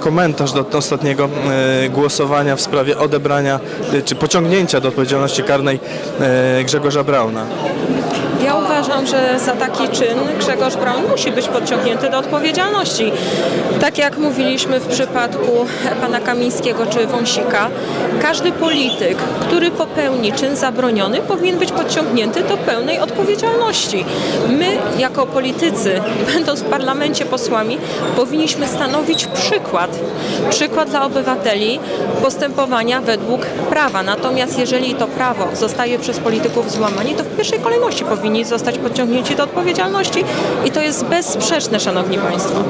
Komentarz do ostatniego e, głosowania w sprawie odebrania e, czy pociągnięcia do odpowiedzialności karnej e, Grzegorza Brauna. Ja uważam, że za taki czyn Grzegorz Braun musi być podciągnięty do odpowiedzialności. Tak jak mówiliśmy w przypadku pana Kamińskiego czy Wąsika, każdy polityk, który popełni czyn zabroniony, powinien być podciągnięty do pełnej odpowiedzialności. My, jako politycy, będąc w parlamencie posłami, powinniśmy stanowić przykład. Przykład dla obywateli postępowania według prawa. Natomiast jeżeli to prawo zostaje przez polityków złamane, to w pierwszej kolejności powinni zostać podciągnięci do odpowiedzialności i to jest bezsprzeczne, Szanowni Państwo.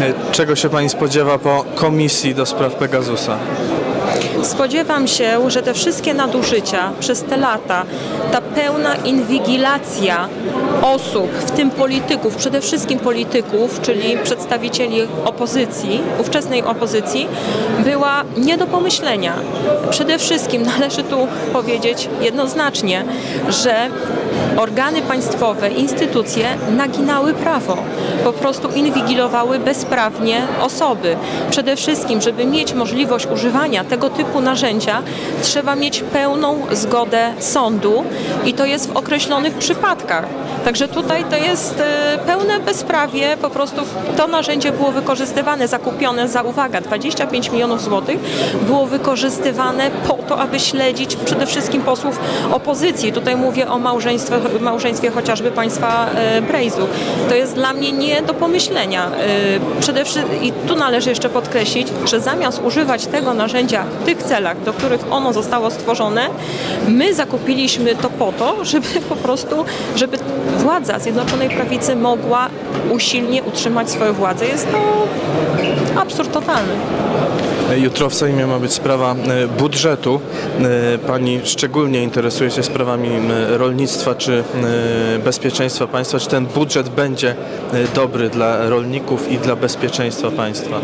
E, Czego się Pani spodziewa po komisji do spraw Pegasusa? Spodziewam się, że te wszystkie nadużycia przez te lata, ta pełna inwigilacja osób, w tym polityków, przede wszystkim polityków, czyli przedstawicieli opozycji, ówczesnej opozycji, była nie do pomyślenia. Przede wszystkim należy tu powiedzieć jednoznacznie, że organy państwowe, instytucje naginały prawo, po prostu inwigilowały bezprawnie osoby. Przede wszystkim, żeby mieć możliwość używania tego typu narzędzia, trzeba mieć pełną zgodę sądu i to jest w określonych przypadkach. Także tutaj to jest e, pełne bezprawie, po prostu to narzędzie było wykorzystywane, zakupione za, uwaga, 25 milionów złotych, było wykorzystywane po to, aby śledzić przede wszystkim posłów opozycji. Tutaj mówię o małżeństwie, małżeństwie chociażby państwa e, Brejzu. To jest dla mnie nie do pomyślenia. E, Przede wszystkim, i tu należy jeszcze podkreślić, że zamiast używać tego narzędzia w tych celach, do których ono zostało stworzone, my zakupiliśmy to po to, żeby po prostu, żeby władza Zjednoczonej Prawicy mogła usilnie utrzymać swoją władzę. Jest to absurd totalny. Jutro w Sejmie ma być sprawa e, budżetu. Pani szczególnie interesuje się sprawami rolnictwa czy e, bezpieczeństwa państwa. Czy ten budżet będzie e, dobry dla rolników i dla bezpieczeństwa państwa?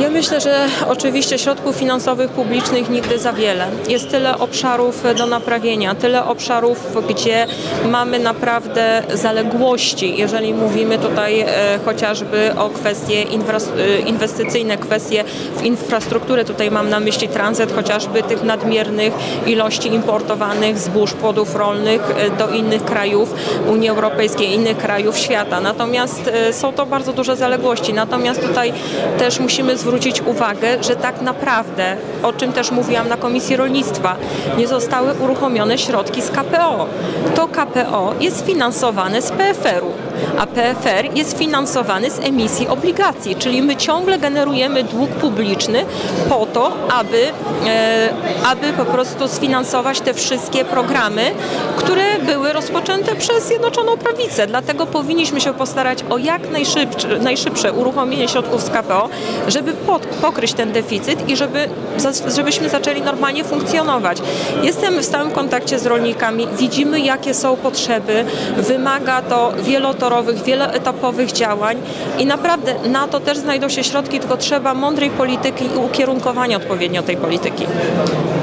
Ja myślę, że oczywiście środków finansowych publicznych nigdy za wiele. Jest tyle obszarów do naprawienia, tyle obszarów, gdzie mamy naprawdę zaległości, jeżeli mówimy tutaj e, chociażby o kwestie e, inwestycyjne, kwestie w infrastrukturę. Tutaj mam na myśli tranzyt chociażby tych nadmiernych ilości importowanych zbóż, płodów rolnych e, do innych krajów Unii Europejskiej, innych krajów świata. Natomiast e, są to bardzo duże zaległości. Natomiast tutaj też musimy zwrócić uwagę, że tak naprawdę, o czym też mówiłam na Komisji Rolnictwa, nie zostały uruchomione środki z KPO. To KPO jest finansowane z PFR-u, a PFR jest finansowany z emisji obligacji, czyli my ciągle generujemy dług publiczny po to, aby, e, aby po prostu sfinansować te wszystkie programy, które były rozpoczęte przez Zjednoczoną Prawicę. Dlatego powinniśmy się postarać o jak najszybsze, najszybsze uruchomienie środków z KPO, żeby pod, pokryć ten deficyt i żeby, żebyśmy zaczęli normalnie funkcjonować. Jestem w stałym kontakcie z rolnikami, widzimy jakie są potrzeby, wymaga to wielotorowych, wieloetapowych działań i naprawdę na to też znajdą się środki, tylko trzeba mądrej polityki i ukierunkowania odpowiednio tej polityki.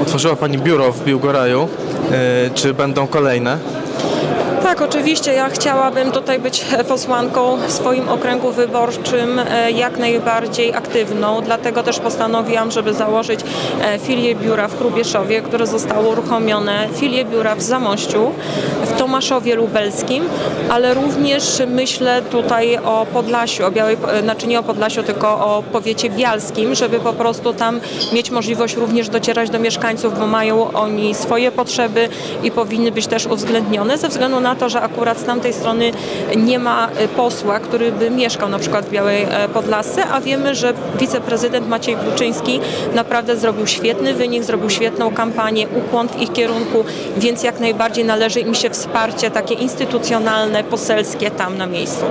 Otworzyła Pani biuro w Biłgoraju. E, Czy będą kolejne? Tak, oczywiście. Ja chciałabym tutaj być posłanką w swoim okręgu wyborczym e, jak najbardziej aktywną. Dlatego też postanowiłam, żeby założyć e, filię biura w Hrubieszowie, które zostało uruchomione, filię biura w Zamościu, w Tomaszowie Lubelskim, ale również myślę tutaj o Podlasiu, o Białej, e, znaczy nie o Podlasiu, tylko o powiecie bialskim, żeby po prostu tam mieć możliwość również docierać do mieszkańców, bo mają oni swoje potrzeby i powinny być też uwzględnione ze względu na to, że akurat z tamtej strony nie ma e, posła, który by mieszkał na przykład w Białej e, Podlasce, a wiemy, że wiceprezydent Maciej Kluczyński naprawdę zrobił świetny wynik, zrobił świetną kampanię, ukłon w ich kierunku, więc jak najbardziej należy im się wsparcie takie instytucjonalne, poselskie tam na miejscu.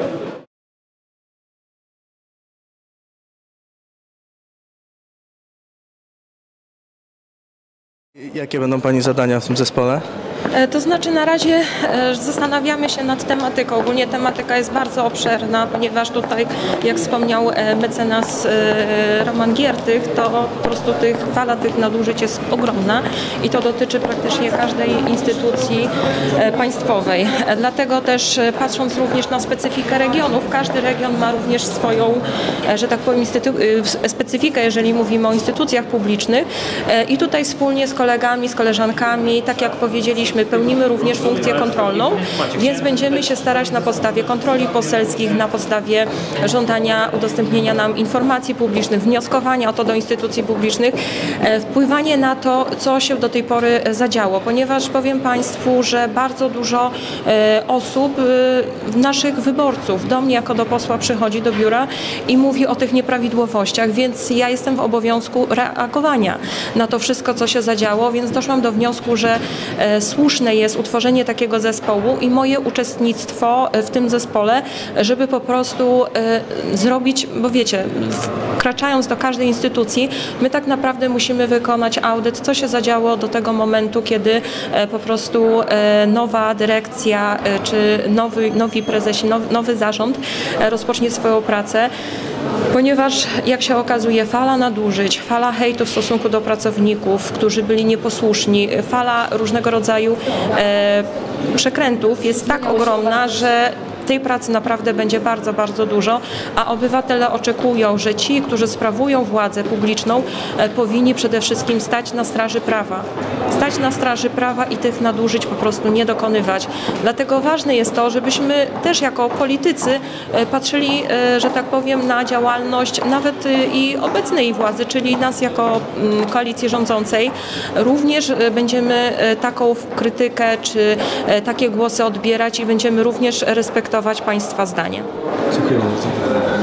Jakie będą Pani zadania w tym zespole? E, To znaczy na razie e, zastanawiamy się nad tematyką. Ogólnie tematyka jest bardzo obszerna, ponieważ tutaj, jak wspomniał e, mecenas Roman Giertych, to po prostu tych, fala tych nadużyć jest ogromna i to dotyczy praktycznie każdej instytucji państwowej. Dlatego też patrząc również na specyfikę regionów, każdy region ma również swoją, że tak powiem, specyfikę, jeżeli mówimy o instytucjach publicznych i tutaj wspólnie z kolegami, z koleżankami, tak jak powiedzieliśmy, pełnimy również funkcję kontrolną, więc będziemy się starać na podstawie kontroli poselskich, na podstawie żądania udostępnienia nam informacji publicznych, wnioskowania o to do instytucji publicznych, e, wpływanie na to, co się do tej pory e, zadziało, ponieważ powiem Państwu, że bardzo dużo e, osób, naszych wyborców, do mnie jako do posła przychodzi do biura i mówi o tych nieprawidłowościach, więc ja jestem w obowiązku reagowania na to wszystko, co się zadziało, więc doszłam do wniosku, że słuszne jest utworzenie takiego zespołu i moje uczestnictwo e, w tym zespole, żeby po prostu e, zrobić, bo wiecie, wkraczając do każdej instytucji, my tak naprawdę musimy wykonać audyt, co się zadziało do tego momentu, kiedy e, po prostu nowa dyrekcja czy nowy, nowi prezesi, nowy, nowy zarząd rozpocznie swoją pracę. Ponieważ, jak się okazuje, fala nadużyć, fala hejtu w stosunku do pracowników, którzy byli nieposłuszni, fala różnego rodzaju e, przekrętów jest tak ogromna, że tej pracy naprawdę będzie bardzo, bardzo dużo, a obywatele oczekują, że ci, którzy sprawują władzę publiczną, e, powinni przede wszystkim stać na straży prawa. Stać na straży prawa i tych nadużyć po prostu nie dokonywać. Dlatego ważne jest to, żebyśmy też jako politycy e, patrzyli, e, że tak powiem, na działalność nawet i obecnej władzy, czyli nas jako mm, koalicji rządzącej. Również będziemy taką krytykę czy takie głosy odbierać i będziemy również respektować Państwa zdanie. Dziękuję bardzo.